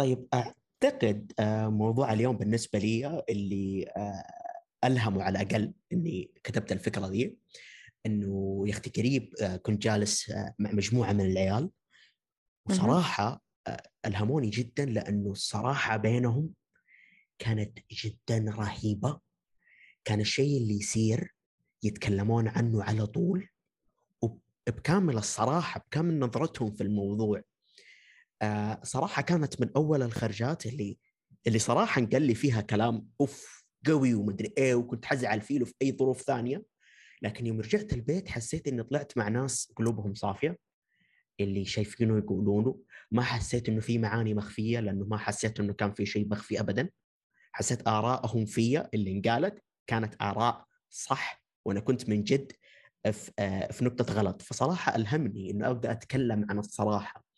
طيب أعتقد آه، موضوع اليوم بالنسبة لي اللي آه، ألهمه على الأقل إني كتبت الفكرة دي إنه يا أختي قريب آه، كنت جالس مع مجموعة من العيال وصراحة ألهموني جدا لأنه الصراحة بينهم كانت جدا رهيبة. كان الشيء اللي يصير يتكلمون عنه على طول وبكامل الصراحة بكامل نظرتهم في الموضوع آه صراحة كانت من أول الخرجات اللي اللي صراحة قال لي فيها كلام أوف قوي ومدري إيه وكنت حزعل فيه في أي ظروف ثانية. لكن يوم رجعت البيت حسيت إني طلعت مع ناس قلوبهم صافية اللي شايفينه يقولونه. ما حسيت إنه في معاني مخفية لأنه ما حسيت إنه كان في شيء مخفي ابدا. حسيت ارائهم فيا اللي انقالت كانت آراء صح وأنا كنت من جد في, آه، في نقطة غلط. فصراحة ألهمني إنه أبدأ أتكلم عن الصراحة.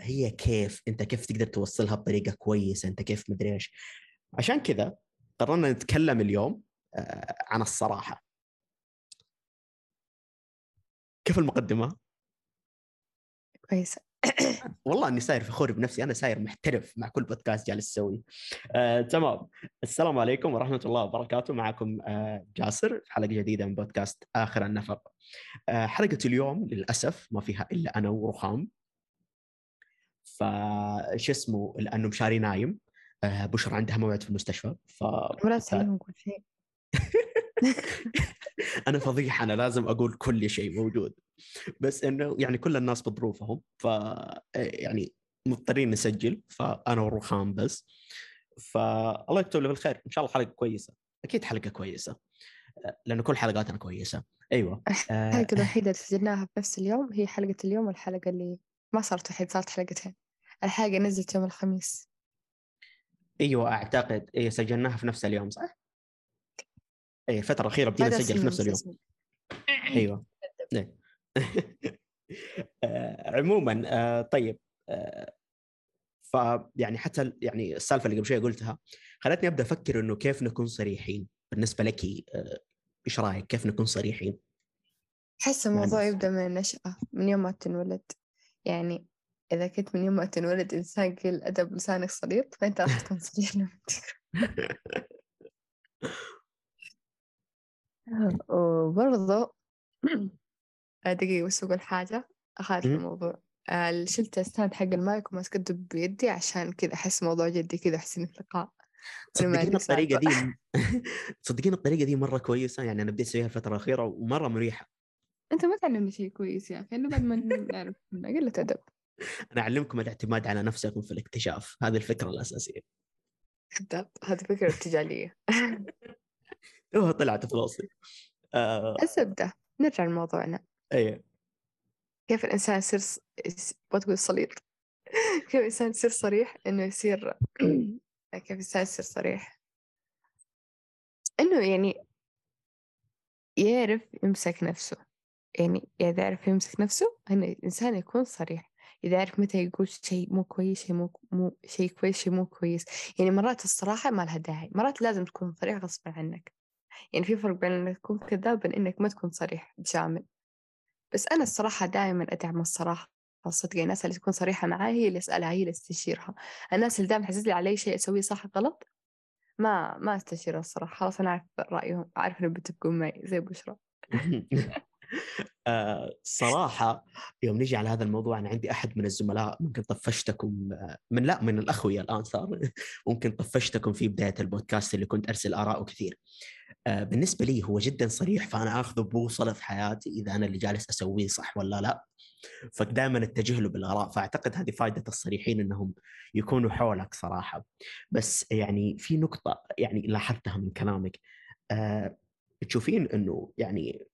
هي كيف أنت كيف تقدر توصلها بطريقة كويسة أنت كيف مدري إيش. عشان كذا قررنا نتكلم اليوم آه، عن الصراحة. كيف المقدمة؟ كويسة. والله إني صاير فخور بنفسي أنا صاير محترف مع كل بودكاست جالس أسويه. آه، تمام. السلام عليكم ورحمة الله وبركاته. معكم آه، جاسر في حلقة جديدة من بودكاست آخر النفق. آه، حلقة اليوم للأسف ما فيها إلا أنا ورخام. فش اسمه لأنه مشاري نايم. آه، بشرى عندها موعد في المستشفى ف ولا كل شيء. أنا فضيح أنا لازم أقول كل شيء موجود. بس إنه يعني كل الناس بظروفهم ف يعني مضطرين نسجل فأنا والرخام بس. فالله يكتب له بالخير. إن شاء الله حلقة كويسة. أكيد حلقة كويسة. لأنه كل حلقاتنا كويسة. أيوه. الحلقة الوحيدة اللي سجلناها بنفس اليوم هي حلقة اليوم والحلقة اللي ما صارت وحيد صارت حلقتين. الحلقة نزلت يوم الخميس. أيوه أعتقد اي سجلناها في نفس اليوم صح؟ اي الفترة الأخيرة بدينا نسجل في نفس اليوم. أيوه. إيه. آه، عموما آه، طيب آه، فيعني حتى يعني السالفة اللي قبل شوي قلتها خلتني أبدأ أفكر إنه كيف نكون صريحين؟ بالنسبة لك إيش رأيك؟ كيف نكون صريحين؟ احس الموضوع يبدأ من النشأة من يوم ما تنولد. يعني إذا كنت من يوم ما تنولد إنسان قليل أدب لسانك سليط فأنت راح تكون صريح لما وبرضه دقيقة بس أقول حاجة أخاف الموضوع. شلت ال stand حق المايك وماسكته بيدي عشان كذا أحس موضوع جدي كذا أحس إني في لقاء. تصدقين الطريقة دي تصدقين الطريقة دي مرة كويسة يعني أنا بديت أسويها الفترة الأخيرة ومرة مريحة. أنت ما تعلمني شيء كويس يا أخي إنه بعد ما نعرف قلة أدب. أنا أعلمكم الاعتماد على نفسكم في الاكتشاف. هذه الفكرة الأساسية. كذاب هذه فكرة ارتجالية. توها طلعت في راسي آه... الزبدة نرجع لموضوعنا. إيه كيف الإنسان يصير بتقول صليط كيف الإنسان يصير صريح إنه يصير كيف الإنسان يصير صريح؟ إنه يعني يعرف يمسك نفسه. يعني إذا يعرف يمسك نفسه إن الإنسان يكون صريح. إذا يعرف متى يقول شيء مو كويس شيء مو مو شيء كويس شيء مو كويس. يعني مرات الصراحة ما لها داعي مرات لازم تكون صريح غصبا عنك. يعني في فرق بين إنك تكون كذاب وبين إنك ما تكون صريح بشامل. بس أنا الصراحة دائما أدعم الصراحة الصدق الناس اللي تكون صريحة معاي هي اللي أسألها هي اللي أستشيرها. الناس اللي دائما تحسس لي علي شيء أسويه صح غلط ما ما أستشيرها الصراحة. خلاص أنا أعرف رأيهم أعرف إنهم بيتفقون معي. زي بشرى. صراحة يوم نجي على هذا الموضوع أنا عندي أحد من الزملاء ممكن طفشتكم آه، من لا من الأخوية الآن صار ممكن طفشتكم في بداية البودكاست اللي كنت أرسل آراءه كثير. آه، بالنسبة لي هو جدا صريح فأنا أخذه بوصلة في حياتي إذا أنا اللي جالس أسويه صح ولا لا. فدائما أتجه له بالآراء فأعتقد هذه فائده الصريحين إنهم يكونوا حولك صراحة. بس يعني في نقطة يعني لاحظتها من كلامك. أه تشوفين إنه يعني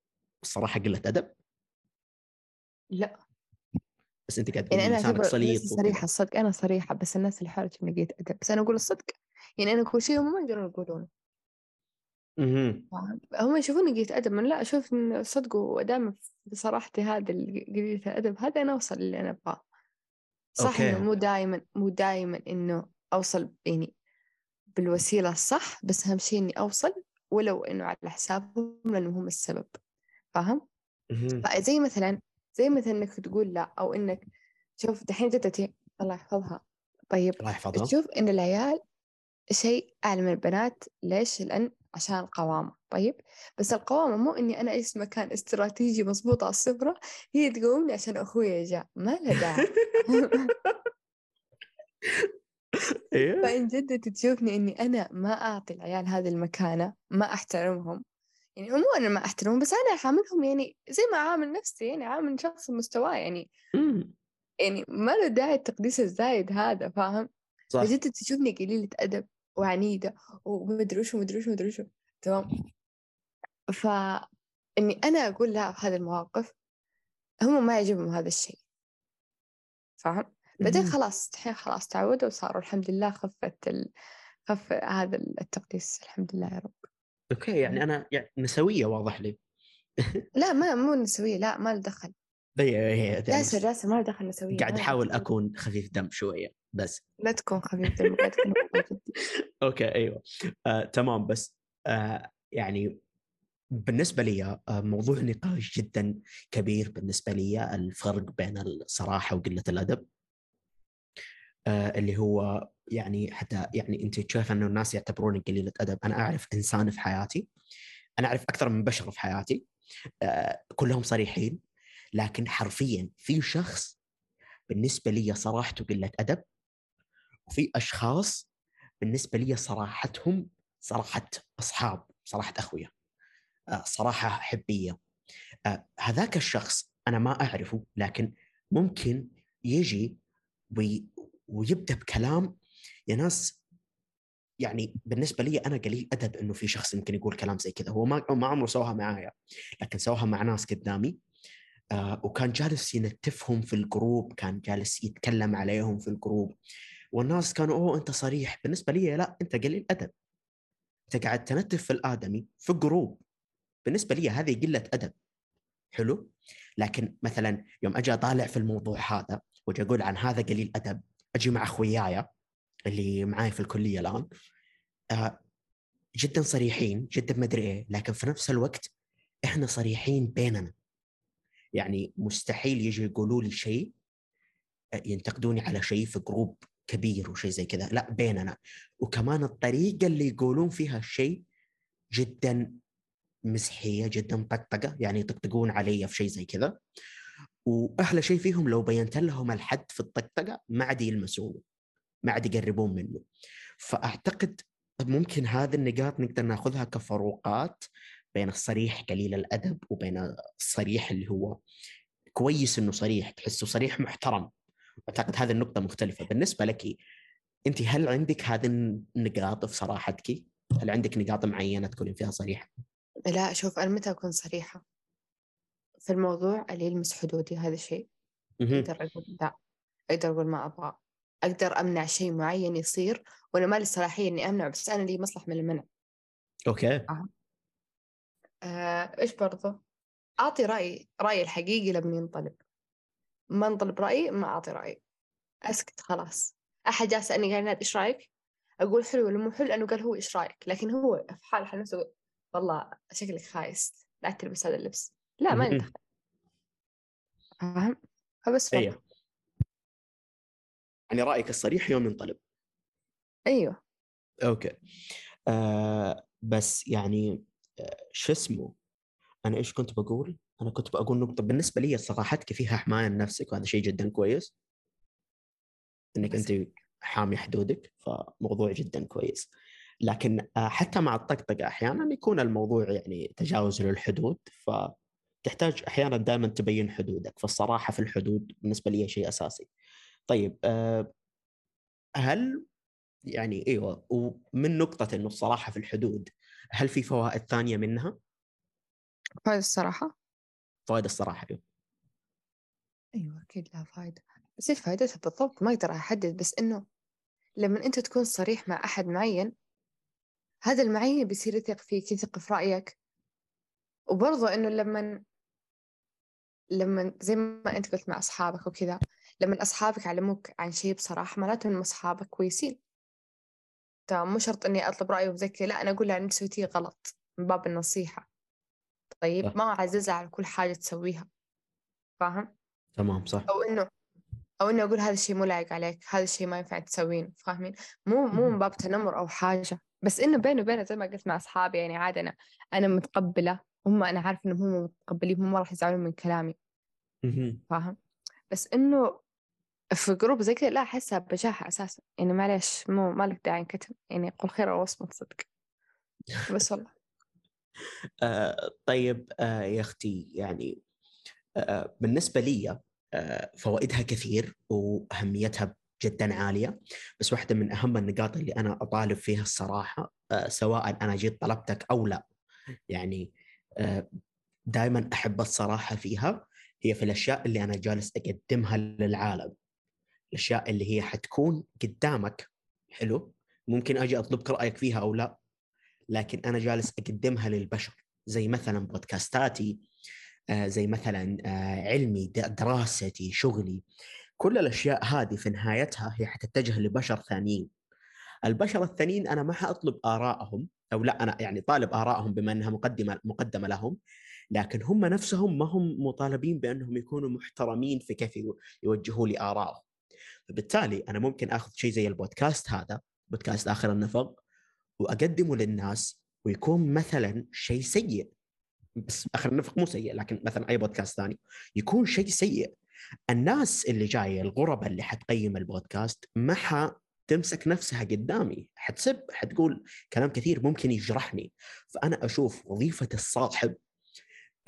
الصراحة قلة أدب. لا. بس أنت قاعد يعني أنا صليط صريحه الصدق أنا صريحة بس الناس اللي حولي تشوفني قلة أدب. بس أنا أقول الصدق يعني أنا كل شيء هم ما يقدرون يقولونه. هم يشوفوني قليلة أدب. من لا أشوف إن صدق ودائما بصراحتي هذا قليلة الأدب. هذا أنا أوصل اللي أنا أبغاه. صح أوكي. إنه مو دائما مو دائما إنه أوصل يعني بالوسيلة الصح بس أهم شيء إني أوصل ولو إنه على حسابهم لأنه هم السبب. فاهم؟ زي مثلا زي مثلا إنك تقول لا أو إنك شوف دحين جدتي الله يحفظها. طيب الله يحفظها. تشوف إن العيال شيء أعلى من البنات. ليش؟ لأن عشان القوامة. طيب بس القوامة مو إني أنا أجلس مكان استراتيجي مضبوط على الصفرة هي تقومني عشان أخويا جاء ما له داعي. أيوه فإن جد أنت تشوفني إني أنا ما أعطي العيال هذه المكانة ما أحترمهم يعني مو أنا ما أحترمهم بس أنا أعاملهم يعني زي ما أعامل نفسي يعني أعامل شخص مستواه يعني أمم، يعني ما له داعي التقديس الزايد هذا فاهم؟ صح. فجد تشوفني قليلة أدب وعنيدة ومدري وش ومدري وش ومدري وش تمام؟ فإني أنا أقول لا في هذه المواقف هم ما يعجبهم هذا الشيء. فاهم؟ بعدين أمم، خلاص الحين خلاص تعودوا وصاروا الحمد لله خفت ال... خف هذا التقديس الحمد لله يا رب. أوكي يعني أنا يعني نسوية واضح لي. لا ما مو نسوية لا ما له دخل. هي يعني جاسر جاسر ما له دخل نسوية قاعد احاول. أكون خفيف دم شوية بس. لا تكون خفيف دم. أوكي أيوه. آه، تمام بس آه، يعني بالنسبة لي آه، موضوع نقاش جدا كبير بالنسبة لي الفرق بين الصراحة وقلة الأدب. آه، اللي هو يعني حتى يعني انت تشوف انه الناس يعتبروني قليلة أدب. أنا أعرف إنسان في حياتي أنا أعرف أكثر من بشر في حياتي آه، كلهم صريحين لكن حرفيا في شخص بالنسبة لي صراحته قلة أدب وفي أشخاص بالنسبة لي صراحتهم صراحة أصحاب صراحة أخويا آه، صراحة حبيه آه، هذاك الشخص أنا ما أعرفه لكن ممكن يجي وي ويبدأ بكلام يا ناس يعني بالنسبة لي أنا قليل أدب إنه في شخص يمكن يقول كلام زي كذا. هو ما ما عمره سواها معايا لكن سواها مع ناس قدامي آه وكان جالس ينتفهم في ال group كان جالس يتكلم عليهم في ال group والناس كانوا أوه أنت صريح. بالنسبة لي لا أنت قليل أدب. أنت قاعد تنتف في الآدمي في ال group. بالنسبة لي هذه قلة أدب. حلو؟ لكن مثلا يوم أجي أطالع في الموضوع هذا وأجي أقول عن هذا قليل أدب أجي مع اخوياي اللي معاي في الكلية الآن آه جدا صريحين جدا ما أدري إيه لكن في نفس الوقت إحنا صريحين بيننا. يعني مستحيل يجي يقولوا لي شيء آه، ينتقدوني على شيء في جروب كبير وشيء زي كذا لا بيننا. وكمان الطريقة اللي يقولون فيها الشيء جدا مزحيه جدا طقطقه يعني يطقطقون علي في شيء زي كذا. وأحلى شيء فيهم لو بينت لهم الحد في الطقطقة ما عاد يلمسونه ما عاد يقربون منه. فأعتقد ممكن هذه النقاط نقدر ناخذها كفروقات بين الصريح قليل الأدب وبين الصريح اللي هو كويس إنه صريح تحسه صريح محترم. أعتقد هذه النقطة مختلفة. بالنسبة لك أنت هل عندك هذه النقاط في صراحتك؟ هل عندك نقاط معينة تكونين فيها صريحة؟ لا شوف أنا متى أكون صريحة؟ في الموضوع اللي يلمس حدودي هذا الشيء. مهم. أقدر أقول لا. أقدر أقول ما أبغى. أقدر أمنع شيء معين يصير وأنا ما لي الصلاحية إني أمنع بس أنا لي مصلحة من المنع. أوكي. آه، إيش برضه أعطي رأيي رأيي الحقيقي لما ينطلب. ما انطلب رأيي ما أعطي رأيي أسكت خلاص. أحد جالس سألني قال ناد إيش رأيك؟ أقول حلو ولا مو حلو؟ لأنه قال هو إيش رأيك؟ لكن هو في حال حال نفسه والله شكلك خايس لا تلبس هذا اللبس. لا ما. ندخل فاهم؟ فبس فرق. أيوه يعني رأيك الصريح يوم ينطلب. أيوه. أوكي. آه بس يعني آه شو اسمه؟ أنا إيش كنت بقول؟ أنا كنت بقول نقطة. بالنسبة لي صراحتك فيها حماية لنفسك؟ وهذا شيء جدا كويس. إنك بس- انت حامي حدودك فموضوع جدا كويس. لكن آه حتى مع الطقطقة أحيانا يكون الموضوع يعني تجاوز للحدود فتحتاج أحيانا دائما تبين حدودك. فالصراحة في الحدود بالنسبة لي شيء أساسي. طيب آه هل يعني إيوه ومن نقطة إنه الصراحه في الحدود هل في فوائد ثانية منها؟ فايدة الصراحة. فوائد الصراحة إيوه. أيوه أكيد لها فايدة. بس إيش فايدتها بالضبط ما أقدر أحدد بس إنه لما أنت تكون صريح مع أحد معين هذا المعين بيصير يثق فيك يثق في رأيك. وبرضه إنه لما لما زي ما أنت قلت مع أصحابك وكذا لما أصحابك علموك عن شيء بصراحة معناته إن أصحابك كويسين. تمام مو شرط إني أطلب رأيهم زي كذا لا أنا أقول له أنت سويتيه غلط من باب النصيحة. طيب صح. ما أعززها على كل حاجة تسويها. فاهم؟ تمام صح. أو إنه أو إني أقول هذا الشيء مو لايق عليك هذا الشيء ما ينفع تسوينه فاهمين؟ مو مو من باب تنمر أو حاجة بس إنه بيني وبينه زي ما قلت مع أصحابي يعني عادة أنا أنا متقبلة هم أنا عارفة إنهم هم متقبلين هم ما راح يزعلون من كلامي. فاهم؟ بس إنه في جروب زي كذا لا أحسها بجاحة أساسا. يعني معليش مو ما لك داعي انكتم يعني قل خير أو اصمت صدق. بس والله. آه طيب آه يا أختي يعني آه بالنسبة لي آه فوائدها كثير وأهميتها جدا عالية. بس واحدة من أهم النقاط اللي أنا أطالب فيها الصراحة آه سواء أنا جيت طلبتك أو لا. يعني آه دائما أحب الصراحة فيها هي في الأشياء اللي أنا جالس أقدمها للعالم. الأشياء اللي هي حتكون قدامك حلو؟ ممكن أجي اطلبك رأيك فيها أو لا لكن أنا جالس أقدمها للبشر. زي مثلا بودكاستاتي آه، زي مثلا آه، علمي دراستي شغلي. كل الأشياء هذه في نهايتها هي حتتجه لبشر ثانيين. البشر الثانيين أنا ما حأطلب ارائهم أو لا أنا يعني طالب ارائهم بما إنها مقدمة مقدمة لهم لكن هم نفسهم ما هم مطالبين بأنهم يكونوا محترمين في كيف يوجهوا لي ارائهم فبالتالي أنا ممكن آخذ شيء زي البودكاست هذا بودكاست آخر النفق وأقدمه للناس ويكون مثلا شيء سيء. بس آخر النفق مو سيء لكن مثلا أي بودكاست ثاني. يكون شيء سيء. الناس اللي جاية الغرباء اللي حتقيم البودكاست ما حتمسك نفسها قدامي. حتسب حتقول كلام كثير ممكن يجرحني. فأنا أشوف وظيفة الصاحب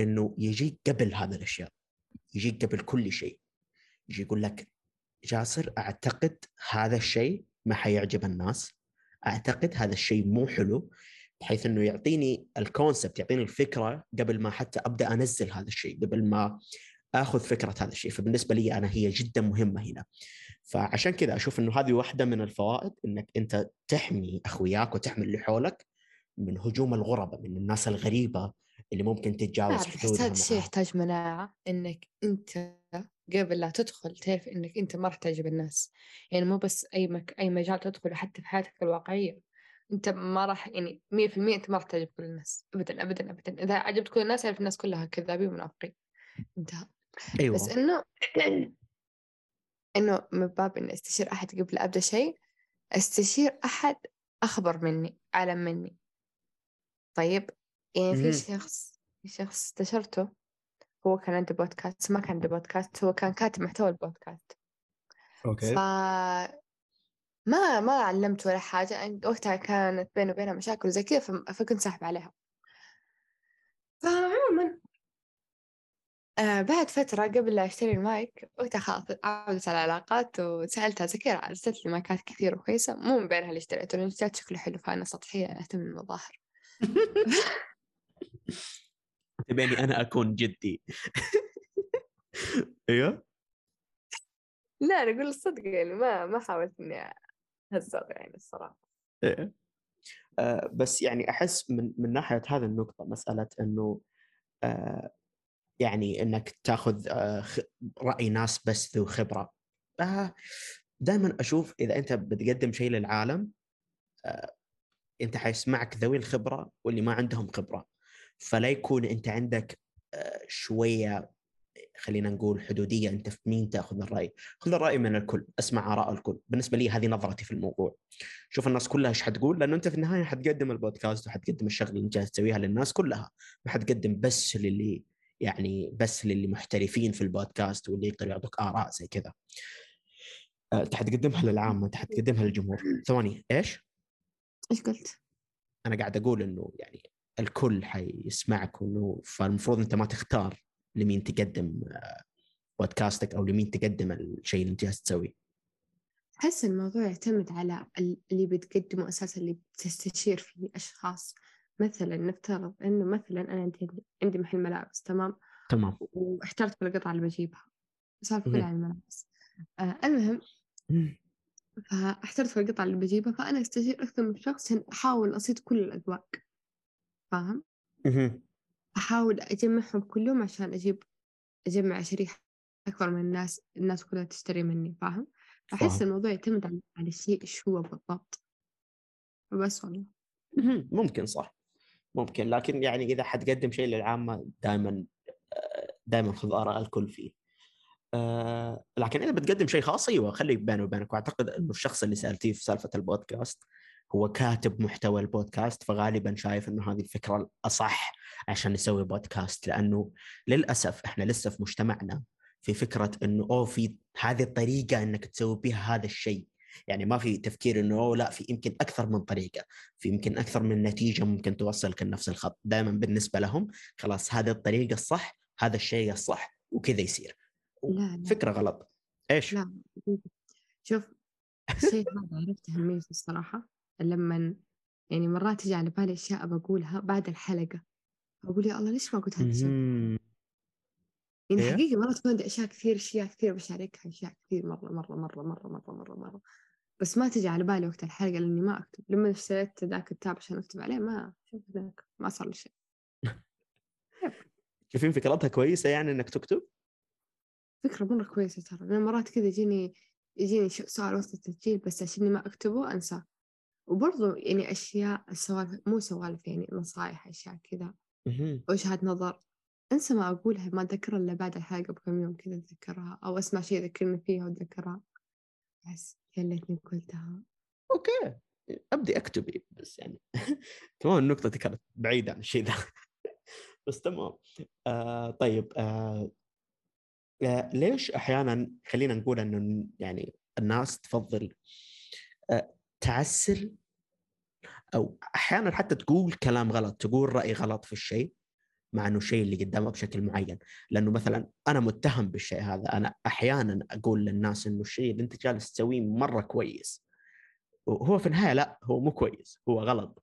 إنه يجيك قبل هذه الأشياء. يجيك قبل كل شيء. يجي يقول لك جاسر أعتقد هذا الشيء ما حيعجب الناس. أعتقد هذا الشيء مو حلو بحيث إنه يعطيني الكونسبت يعطيني الفكرة قبل ما حتى أبدأ أنزل هذا الشيء قبل ما آخذ فكرة هذا الشيء. فبالنسبة لي أنا هي جدا مهمة هنا. فعشان كذا أشوف إنه هذه واحدة من الفوائد إنك أنت تحمي أخوياك وتحمي اللي حولك من هجوم الغرباء من الناس الغريبة اللي ممكن تتجاوز حدودها هذا الشيء يحتاج مناعة إنك أنت قبل لا تدخل تعرف إنك أنت ما راح تعجب الناس. يعني مو بس أي مك... أي مجال تدخله حتى في حياتك الواقعية. أنت ما راح يعني 100% أنت ما راح تعجب كل الناس. ابدا ابدا ابدا. إذا عجبت كل الناس يعرف الناس كلها كذابين ومنافقين. انتهى. أيوه. بس إنه إنه من باب اني استشير أحد قبل أبدأ شيء استشير أحد أخبر مني أعلم مني. طيب؟ يعني في شخص في شخص استشرته هو كان عنده بودكاست ما كان عنده بودكاست هو كان كاتب محتوى البودكاست. okay. ف ما ما علمت ولا حاجة وقتها كانت بيني وبينها مشاكل وزي كذا فكنت ساحب عليها. فعموما آه بعد فترة قبل لا أشتري المايك وقتها خلاص عودت على العلاقات وسألتها زكيرة أرسلت لي مايكات كثير وكويسة مو من بينها اللي اشتريته لأن اشتريت شكله حلو فأنا سطحية أهتم بالمظاهر تبيني أنا أكون جدي. أيوه. لا أنا أقول الصدق يعني ما ما حاولت إني أهزر يعني الصراحة. إيه. آه بس يعني أحس من من ناحية هذه النقطة مسألة إنه آه يعني إنك تأخذ آه رأي ناس بس ذو خبرة. آه دائما أشوف إذا أنت بتقدم شيء للعالم آه أنت حيسمعك ذوي الخبرة واللي ما عندهم خبرة. فلا يكون أنت عندك آه، شوية خلينا نقول حدودية أنت في مين تأخذ الرأي؟ خذ الرأي من الكل اسمع آراء الكل. بالنسبة لي هذه نظرتي في الموضوع. شوف الناس كلها إيش حتقول؟ لأنه أنت في النهاية حتقدم البودكاست وحتقدم الشغله اللي انت تسويها للناس كلها. ما حتقدم بس للي يعني بس للي محترفين في البودكاست واللي يقدروا يعطوك آراء زي كذا. آه، أنت حتقدمها للعامة أنت حتقدمها للجمهور. ثواني إيش؟ إيش قلت؟ أنا قاعد أقول إنه يعني الكل حيسمعك وإنه فالمفروض أنت ما تختار لمين تقدم آه، بودكاستك أو لمين تقدم الشيء اللي أنت جالس تسويه. أحس الموضوع يعتمد على اللي بتقدمه أساسا اللي بتستشير فيه أشخاص. مثلا نفترض إنه مثلا أنا عندي عندي محل ملابس تمام؟ تمام. واحترت في القطعة اللي بجيبها. صار كلها عن الملابس آه المهم فاحترت في القطعة اللي بجيبها فأنا أستشير أكثر من شخص عشان أحاول أصيد كل الأذواق. فاهم؟ أحاول أجمعهم كلهم عشان أجيب أجمع شريحة أكبر من الناس الناس كلها تشتري مني فاهم؟ أحس الموضوع يعتمد على على الشيء إيش هو بالضبط. بس والله. ممكن صح. ممكن. لكن يعني إذا حتقدم شيء للعامة دائما دائما خذ آراء الكل فيه. آه لكن إذا بتقدم شيء خاص أيوه خليك بيني وبينك. وأعتقد إنه الشخص اللي سألتيه في سالفة البودكاست هو كاتب محتوى البودكاست فغالبا شايف إنه هذه الفكرة الأصح عشان نسوي بودكاست لأنه للأسف إحنا لسه في مجتمعنا في فكرة إنه أوه في هذه الطريقة إنك تسوي بها هذا الشيء. يعني ما في تفكير إنه أوه لا في يمكن أكثر من طريقة في يمكن أكثر من نتيجة ممكن توصلك لنفس الخط. دائما بالنسبة لهم خلاص هذه الطريقة الصح هذا الشيء الصح وكذا يصير. لا لا. فكرة غلط. إيش؟ لا. شوف الشيء هذا عرفت أهميته الصراحة. لما يعني مرات تجي على بالي أشياء بقولها بعد الحلقة أقول يا الله ليش ما قلت هذا الشيء. يعني إيه؟ حقيقة مرات تكون عندي أشياء كثير أشياء كثير بشاركها أشياء كثير مرة مرة مرة مرة مرة مرة مرة. بس ما تجي على بالي وقت الحلقة لأني ما أكتب. لما اشتريت ذاك الكتاب عشان أكتب عليه ما ذاك ما صار لي شيء. شايفين فكرتها كويسة يعني إنك تكتب؟ فكرة مرة كويسة ترى. أنا مرات كذا يجيني يجيني سؤال وسط التسجيل بس عشاني ما أكتبه أنساه. وبرضو يعني أشياء سوالف مو سوالف يعني نصايح أشياء كذا. وجهات نظر. أنسى ما أقولها ما أتذكرها إلا بعد الحلقة بكم يوم كذا أتذكرها أو أسمع شيء يذكرني فيها وأتذكرها. بس يا ليتني قلتها. okay. أبدي أكتب بس يعني. كمان نقطتي كانت بعيدة عن الشيء ذا. بس تمام. آه طيب آه آه ليش أحيانا خلينا نقول إنه يعني الناس تفضل آه تعسل أو أحيانا حتى تقول كلام غلط تقول رأي غلط في الشيء مع إنه الشيء اللي قدامه بشكل معين. لأنه مثلا أنا متهم بالشيء هذا. أنا أحيانا أقول للناس إنه الشيء اللي أنت جالس تسويه مرة كويس. وهو في النهاية لا هو مو كويس هو غلط.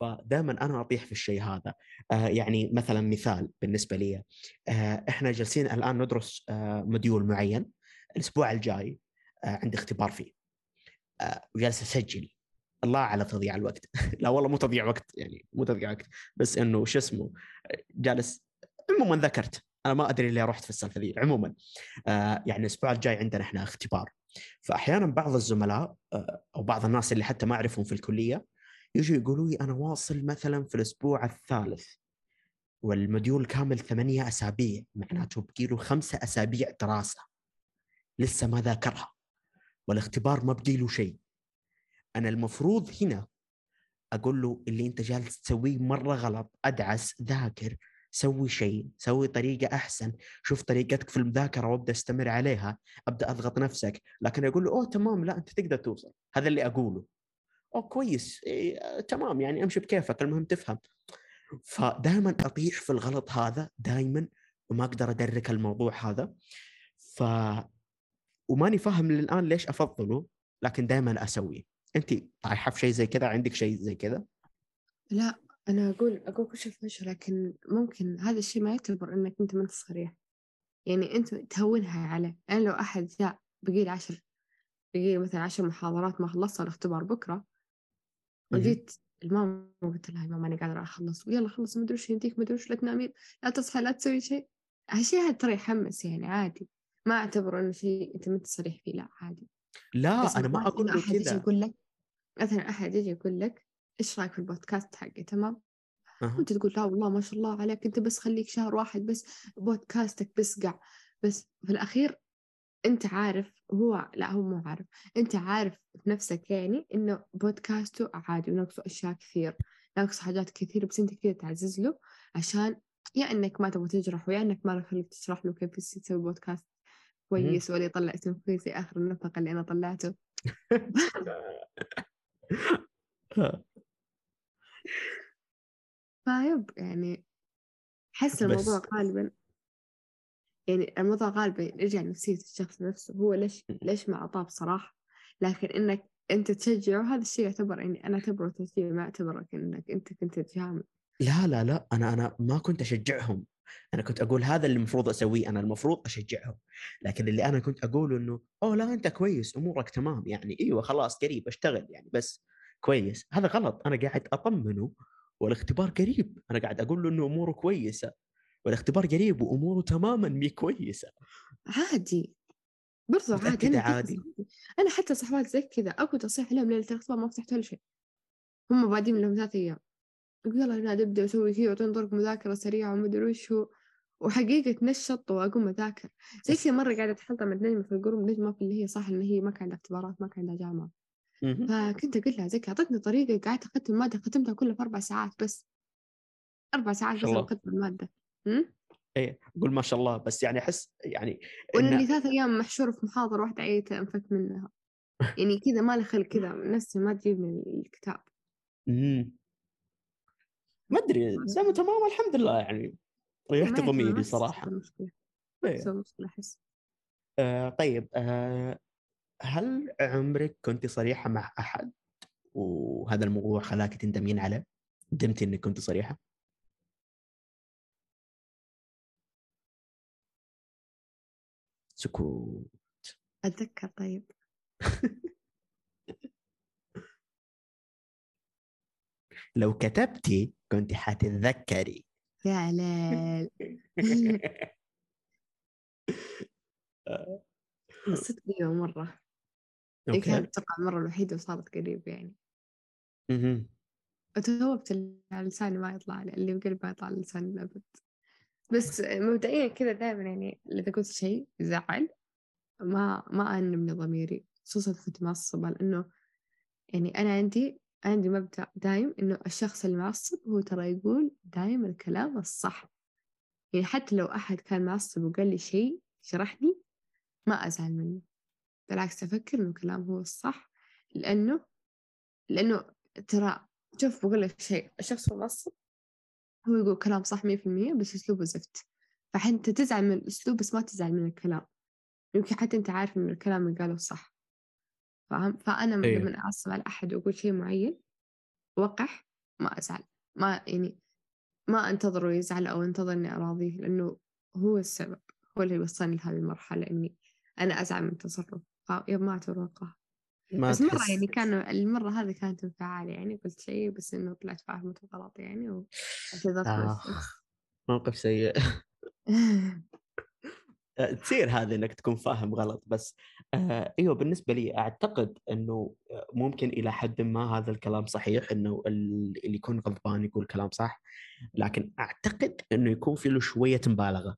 فدائما أنا أطيح في الشيء هذا. آه يعني مثلا مثال بالنسبة لي. آه إحنا جالسين الآن ندرس آه مديول معين الأسبوع الجاي آه عندي اختبار فيه. وجالس أسجل. الله على تضييع الوقت. لا والله مو تضييع وقت يعني مو تضييع وقت بس إنه شو اسمه آه، جالس عموما ذكرت. أنا ما أدري ليه رحت في السالفة ذي عموما. آه يعني الأسبوع الجاي عندنا إحنا اختبار. فاحيانا بعض الزملاء آه، أو بعض الناس اللي حتى ما أعرفهم في الكلية يجوا يقولوا لي أنا واصل مثلا في الأسبوع الثالث والمديول كامل ثمانية أسابيع معناته بقي له خمسة أسابيع دراسة. لسه ما ذاكرها. والاختبار ما بقي له شيء. أنا المفروض هنا أقول له اللي أنت جالس تسويه مرة غلط أدعس ذاكر سوي شيء سوي طريقة أحسن شوف طريقتك في المذاكرة وأبدأ أستمر عليها أبدأ أضغط نفسك. لكن أقول له أوه تمام لا أنت تقدر توصل. هذا اللي أقوله. أوه كويس. إيه تمام يعني أمشي بكيفك المهم تفهم. فدائما أطيح في الغلط هذا دائما وما أقدر أدرك الموضوع هذا. ف وماني فاهم للآن ليش أفضله لكن دائما أسويه. أنت طايحه في شيء زي كذا؟ عندك شيء زي كذا؟ لا أنا أقول أقول كل شيء في وجه لكن ممكن هذا الشيء ما يعتبر إنك أنت ما أنت صريح يعني أنت تهونها عليه أنا لو أحد جاء بقي لي عشر بقي لي مثلا عشر محاضرات ما خلصت الاختبار بكرة. وجيت الماما قلت لها ماما أنا قادرة أخلص. ويلا خلص ما أدري وش يمديك ما أدري وش. لا تنامين لا تصحى لا تسوي شيء. هالشيء هذا ترى يحمس يعني عادي. ما أعتبره إنه شيء أنت ما أنت صريح فيه لا عادي. لا أنا ما أقول له أحد يجي كذا. يقول لك مثلا أحد يجي يقول لك إيش رأيك في البودكاست حقي؟ تمام؟ أها. وأنت تقول لا والله ما شاء الله عليك أنت بس خليك شهر واحد بس بودكاستك بسقع بس في الأخير أنت عارف هو لا هو مو عارف. أنت عارف في نفسك يعني إنه بودكاسته عادي وناقصه أشياء كثير ناقصه حاجات كثير بس أنت كذا تعزز له عشان يا إنك ما تبغى تجرحه يا إنك ما خليك تشرح له كيف يسوي بودكاست كويس ولا يطلع اسم كويس آخر النفق اللي أنا طلعته فيب يعني أحس الموضوع غالبا يعني الموضوع غالبا يرجع لنفسية الشخص نفسه هو ليش ليش ما أعطاه بصراحة؟ لكن إنك أنت تشجعه هذا الشيء يعتبر إني أنا أعتبره تشجيع ما أعتبرك إنك أنت كنت تجامل. لا لا لا أنا أنا ما كنت أشجعهم. أنا كنت أقول هذا اللي المفروض أسويه أنا المفروض أشجعهم. لكن اللي أنا كنت اقوله إنه أوه لا أنت كويس أمورك تمام. يعني إيوه خلاص قريب أشتغل يعني بس كويس. هذا غلط. أنا قاعد أطمنه والاختبار قريب. أنا قاعد أقول له إنه أموره كويسة والاختبار قريب وأموره تماما مي كويسة. عادي. برضو عادي. أنا عادي؟ أنا حتى صحبات زي كذا. أكو تصحيح لهم ليلة الاختبار ما فتحت ولا شيء. هم بادين لهم ثلاث يقول يلا يا نبدأ أسوي كذا وأعطوني طرق مذاكرة سريعة وما أدري وش هو وحقيقة تنشط وأقوم أذاكر زي كذا مرة قاعدة أتحلطم مع نجمة في الجروب نجمة في اللي هي صح إن هي ما كان عندها اختبارات ما كان عندها جامعة. فكنت أقول لها زكي أعطتني طريقة قعدت أختم المادة ختمتها كلها في أربع ساعات بس أربع ساعات بس. أنا ختم المادة أمم؟ إيه أقول ما شاء الله بس يعني أحس يعني اللي ثلاث أيام محشورة في محاضرة واحدة عيت أنفك منها يعني كذا ما لي خلق كذا نفسي ما تجيب من الكتاب. ما أدري دام تمام الحمد لله يعني ريحت ضميري صراحة مشكلة إيه. تسوي مشكلة أحس آه طيب آه هل عمرك كنت صريحة مع أحد وهذا الموضوع خلاك تندمين عليه؟ ندمتي إنك كنت صريحة؟ سكوت أتذكر طيب لو كتبتي كنت حتتذكري. يا علال صدق قريبة مرة. هي أوكي. كانت أتوقع المرة الوحيدة وصارت قريب يعني. وتهوبت على لساني ما يطلع لي اللي بقلبي ما يطلع على لساني الأبد بس مبدئيا كذا دائما يعني إذا قلت شيء يزعل ما ما أنم من ضميري خصوصا كنت معصبة لأنه يعني أنا عندي عندي مبدأ دايم إنه الشخص المعصب هو ترى يقول دايم الكلام الصح. يعني حتى لو أحد كان معصب وقال لي شيء شرحني ما أزعل منه. بالعكس أفكر إنه كلام هو الصح لأنه لأنه ترى شوف بقول لك شيء الشخص المعصب هو يقول كلام صح مية في المية بس أسلوبه زفت. فأنت تزعل من الأسلوب بس ما تزعل من الكلام. يمكن حتى أنت عارف إن الكلام اللي قاله صح. فاهم؟ فأنا أيوه. لما أعصب على أحد وأقول شيء معين وقح ما أزعل. ما يعني ما أنتظره يزعل أو أنتظر إني أراضيه لأنه هو السبب هو اللي وصلني لهذه المرحلة إني أنا أزعل من تصرف ما وقاحة ما بس مرة يعني كان المرة هذه كانت انفعالي يعني قلت شيء بس إنه طلعت فاهمته غلط يعني وأعتذرت بس موقف سيء. آه، تصير هذه إنك تكون فاهم غلط بس آه إيوه بالنسبة لي أعتقد إنه ممكن إلى حد ما هذا الكلام صحيح إنه ال- اللي يكون غضبان يقول كلام صح لكن أعتقد إنه يكون في له شوية مبالغة.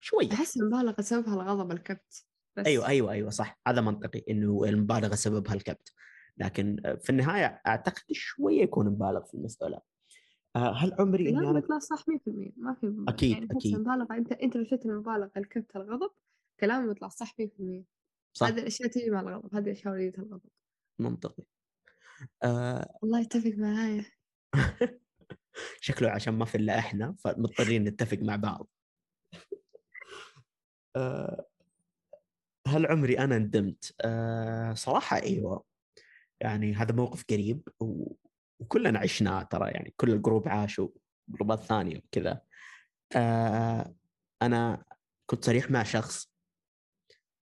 شوية. أحس المبالغة سببها الغضب الكبت بس. أيوه أيوه أيوه صح. هذا منطقي إنه المبالغة سببها الكبت. لكن في النهاية أعتقد شوية يكون مبالغ في المساله آه، هل عمري إني أنا يطلع صح 100% ما في أكيد، يعني أحس أكيد. المبالغة أنت أنت لو شفت المبالغة الكبت الغضب كلامه يطلع صح 100% صح. هذه الأشياء تجي مع الغضب هذه الأشياء وليدة الغضب. منطقي. آه. الله يتفق معايا. شكله عشان ما في إلا إحنا فمضطرين نتفق مع بعض. آه، هل عمري أنا ندمت؟ آه، صراحة أيوه. يعني هذا موقف قريب و... وكلنا عشناه ترى يعني كل ال group عاشوا جروبات ثانية وكذا. آه، أنا كنت صريح مع شخص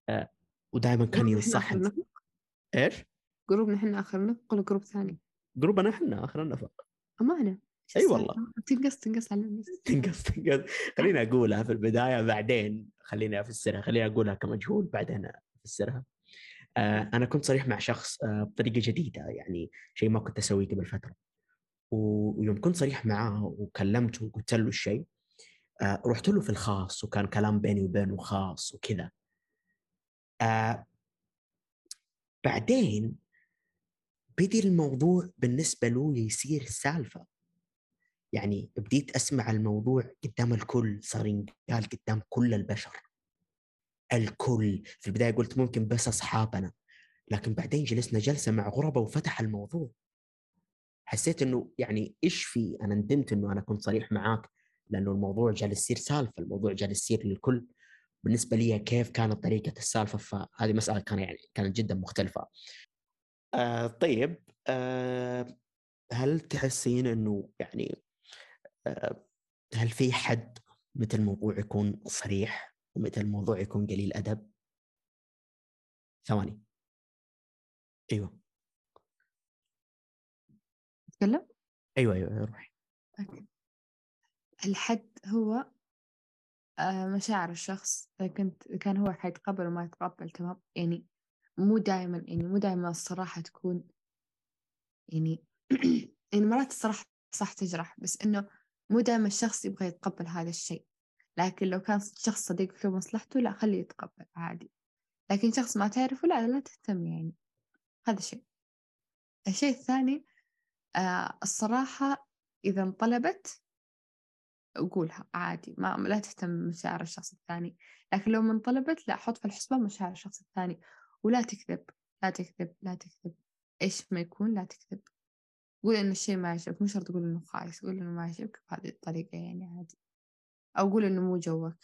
آه، ودائما كان ينصحني إيش؟ جروبنا إحنا آخر نفق ولا group ثاني؟ جروبنا إحنا اخر النفق أمانة؟ أي والله. تنقص تنقص على الناس. تنقص تنقص. خليني أقولها في البداية بعدين خليني أفسرها خليني أقولها كمجهول بعدين أفسرها. أنا كنت صريح مع شخص آه بطريقة جديدة يعني شيء ما كنت أسويه قبل فترة. ويوم كنت صريح معاه وكلمته وقلت له الشيء آه رحت له في الخاص وكان كلام بيني وبينه خاص وكذا. آه بعدين بدي الموضوع بالنسبة له يصير سالفة. يعني بديت أسمع الموضوع قدام الكل صار ينقال قدام كل البشر. الكل. في البداية قلت ممكن بس اصحابنا لكن بعدين جلسنا جلسة مع غربه وفتح الموضوع. حسيت إنه يعني إيش في؟ أنا ندمت إنه أنا كنت صريح معاك لأنه الموضوع جالس يصير سالفة الموضوع جالس يصير للكل. بالنسبة لي كيف كانت طريقة السالفة؟ فهذه مسألة كان يعني كانت جدا مختلفة. آه طيب آه هل تحسين إنه يعني آه هل في حد متى الموضوع يكون صريح؟ ومتى الموضوع يكون قليل أدب. ثواني. أيوه. تكلم؟ أيوه أيوه روحي. أوكي. الحد هو آه، مشاعر الشخص. إذا كنت كان هو حيتقبل وما يتقبل تمام؟ يعني مو دائما يعني مو دائما الصراحة تكون يعني يعني مرات الصراحة صح تجرح بس إنه مو دائما الشخص يبغى يتقبل هذا الشيء. لكن لو كان شخص صديقك له مصلحته لا خليه يتقبل عادي. لكن شخص ما تعرفه لا لا تهتم يعني. هذا شيء. الشيء الثاني آه الصراحة إذا انطلبت قولها عادي. ما لا تهتم بمشاعر الشخص الثاني. لكن لو من طلبت لا حط في الحسبان مشاعر الشخص الثاني. ولا تكذب لا تكذب لا تكذب. إيش ما يكون لا تكذب. قول إن الشيء ما يعجبك مو شرط تقول إنه خايس قول إنه ما يعجبك بهذه الطريقة يعني عادي. أو قول إنه مو جوك.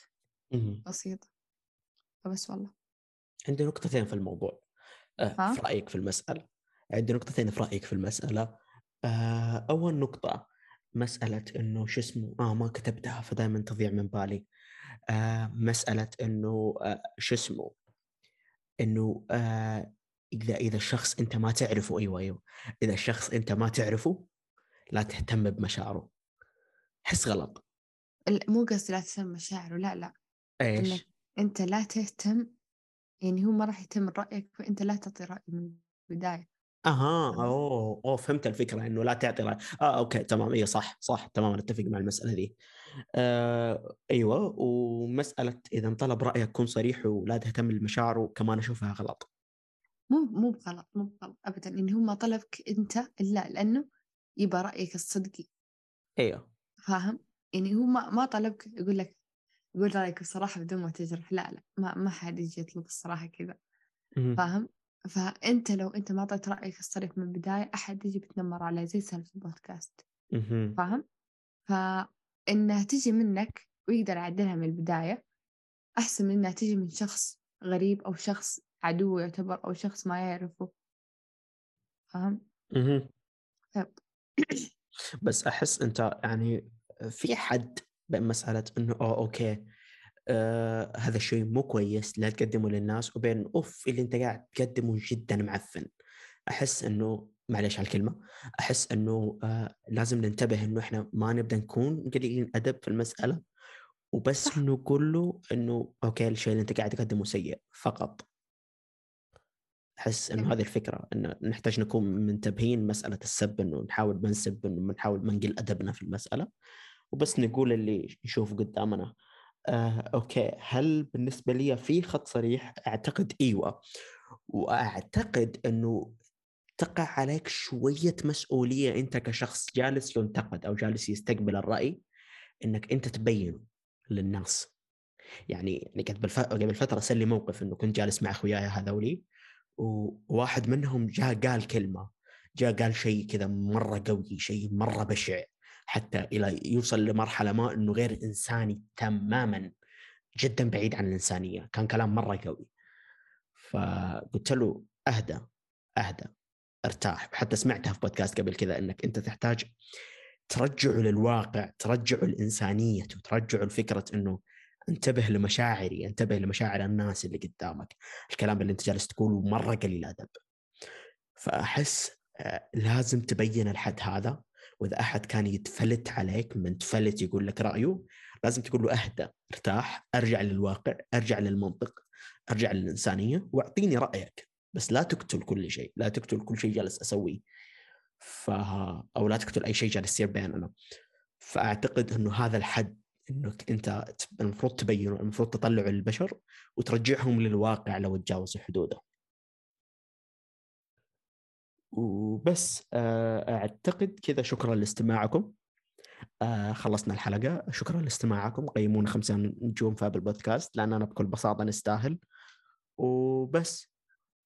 بسيطة فبس والله. عندي نقطتين في الموضوع. آه، في رأيك في المسألة. عندي نقطتين في رأيك في المسألة. آه، أول نقطة مسألة إنه شو اسمه آه ما كتبتها فدائما تضيع من بالي. آه مسألة إنه آه شو اسمه إنه آه إذا إذا الشخص أنت ما تعرفه أيوه أيوه. إذا الشخص أنت ما تعرفه لا تهتم بمشاعره. حس غلط. مو قصدي لا تهتم بمشاعره لا لا. إيش؟ أنت لا تهتم يعني هو ما راح يهتم برأيك فأنت لا تعطي رأي من البداية. أها أوه أوه فهمت الفكرة إنه لا تعطي رأي. آه أوكي تمام. اي صح صح تمام أتفق مع المسألة دي. آه أيوه ومسألة إذا انطلب رأيك كن صريح ولا تهتم بمشاعره كمان أشوفها غلط. مو مو بغلط مو بغلط ابدا. ان هو ما طلبك أنت إلا لأنه يبغى رأيك الصدقي. أيوه. فاهم؟ يعني هو ما ما طلبك يقول لك يقول رأيك بصراحة بدون ما تجرح. لا لا ما ما حد يجي يطلب الصراحة كذا. فاهم؟ فأنت لو أنت ما أعطيت رأيك الصريح من البداية أحد يجي بتنمر عليه زي سالفة البودكاست. فاهم؟ فإنها تجي منك ويقدر يعدلها من البداية. أحسن من إنها تجي من شخص غريب أو شخص عدو يعتبر أو شخص ما يعرفه. فاهم؟ طيب. بس أحس أنت يعني في حد بين مسألة إنه أوه أوكي آه هذا الشيء مو كويس لا تقدمه للناس وبين أوف اللي أنت قاعد تقدمه جدا معفن أحس إنه معلش على الكلمة أحس إنه آه لازم ننتبه إنه إحنا ما نبدأ نكون قليلين أدب في المسألة وبس. نقول له إنه okay الشيء اللي أنت قاعد تقدمه سيء فقط أحس إنه هذه الفكرة إنه نحتاج نكون منتبهين مسألة السب إنه نحاول ما نسب إنه نحاول ما نقل أدبنا في المسألة. وبس نقول اللي نشوفه قدامنا. آه، okay. هل بالنسبة لي في خط صريح؟ أعتقد إيوه. وأعتقد إنه تقع عليك شوية مسؤولية أنت كشخص جالس ينتقد أو جالس يستقبل الرأي إنك أنت تبينه للناس. يعني يعني قبل قبل فترة صار لي موقف إنه كنت جالس مع أخوياي هذولي. وواحد منهم جاء قال كلمة جاء قال شيء كذا مرة قوي شيء مرة بشع حتى إلى يوصل لمرحلة ما إنه غير إنساني تماما جدا بعيد عن الإنسانية كان كلام مرة قوي. فقلت له أهدى أهدى ارتاح. حتى سمعتها في بودكاست قبل كذا إنك أنت تحتاج ترجعه للواقع ترجعه لانسانيته ترجعه لفكره إنه انتبه لمشاعري انتبه لمشاعر الناس اللي قدامك. الكلام اللي انت جالس تقوله مرة قليل ادب فأحس آه، لازم تبين الحد هذا. وإذا أحد كان يتفلت عليك من تفلت يقول لك رأيه لازم تقول له اهدى ارتاح ارجع للواقع ارجع للمنطق ارجع للإنسانية واعطيني رأيك. بس لا تقتل كل شيء لا تقتل كل شيء جالس أسويه. ف أو لا تقتل أي شيء جالس يصير بيننا. فأعتقد إنه هذا الحد إنك أنت المفروض تبينه المفروض تطلعه للبشر وترجعهم للواقع لو تجاوزوا حدوده. وبس آه، أعتقد كذا. شكرا لاستماعكم. آه خلصنا الحلقة. شكرا لاستماعكم. قيمونا خمسة نجوم في البودكاست لأن أنا بكل بساطة نستاهل. وبس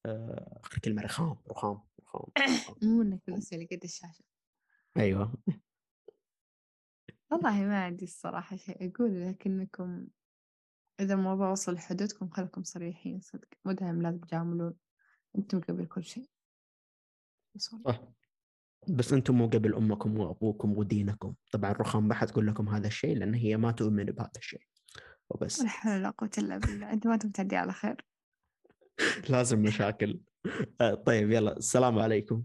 آه كلمة رخام رخام رخام مو إنك بس اللي قد الشاشة. أيوه. والله ما عندي الصراحة شيء أقول لكنكم إذا الموضوع وصل لحدودكم خلكم صريحين صدق. مو دائما لازم تجاملون أنتم قبل كل شيء. صح. بس أنتم مو قبل أمكم وأبوكم ودينكم. طبعا رخام ما حتقول لكم هذا الشيء لأن هي ما تؤمن بهذا الشيء. وبس. لا حول ولا قوة إلا بالله. أنت ما تبتدي على خير. لازم مشاكل. آه، طيب يلا السلام عليكم.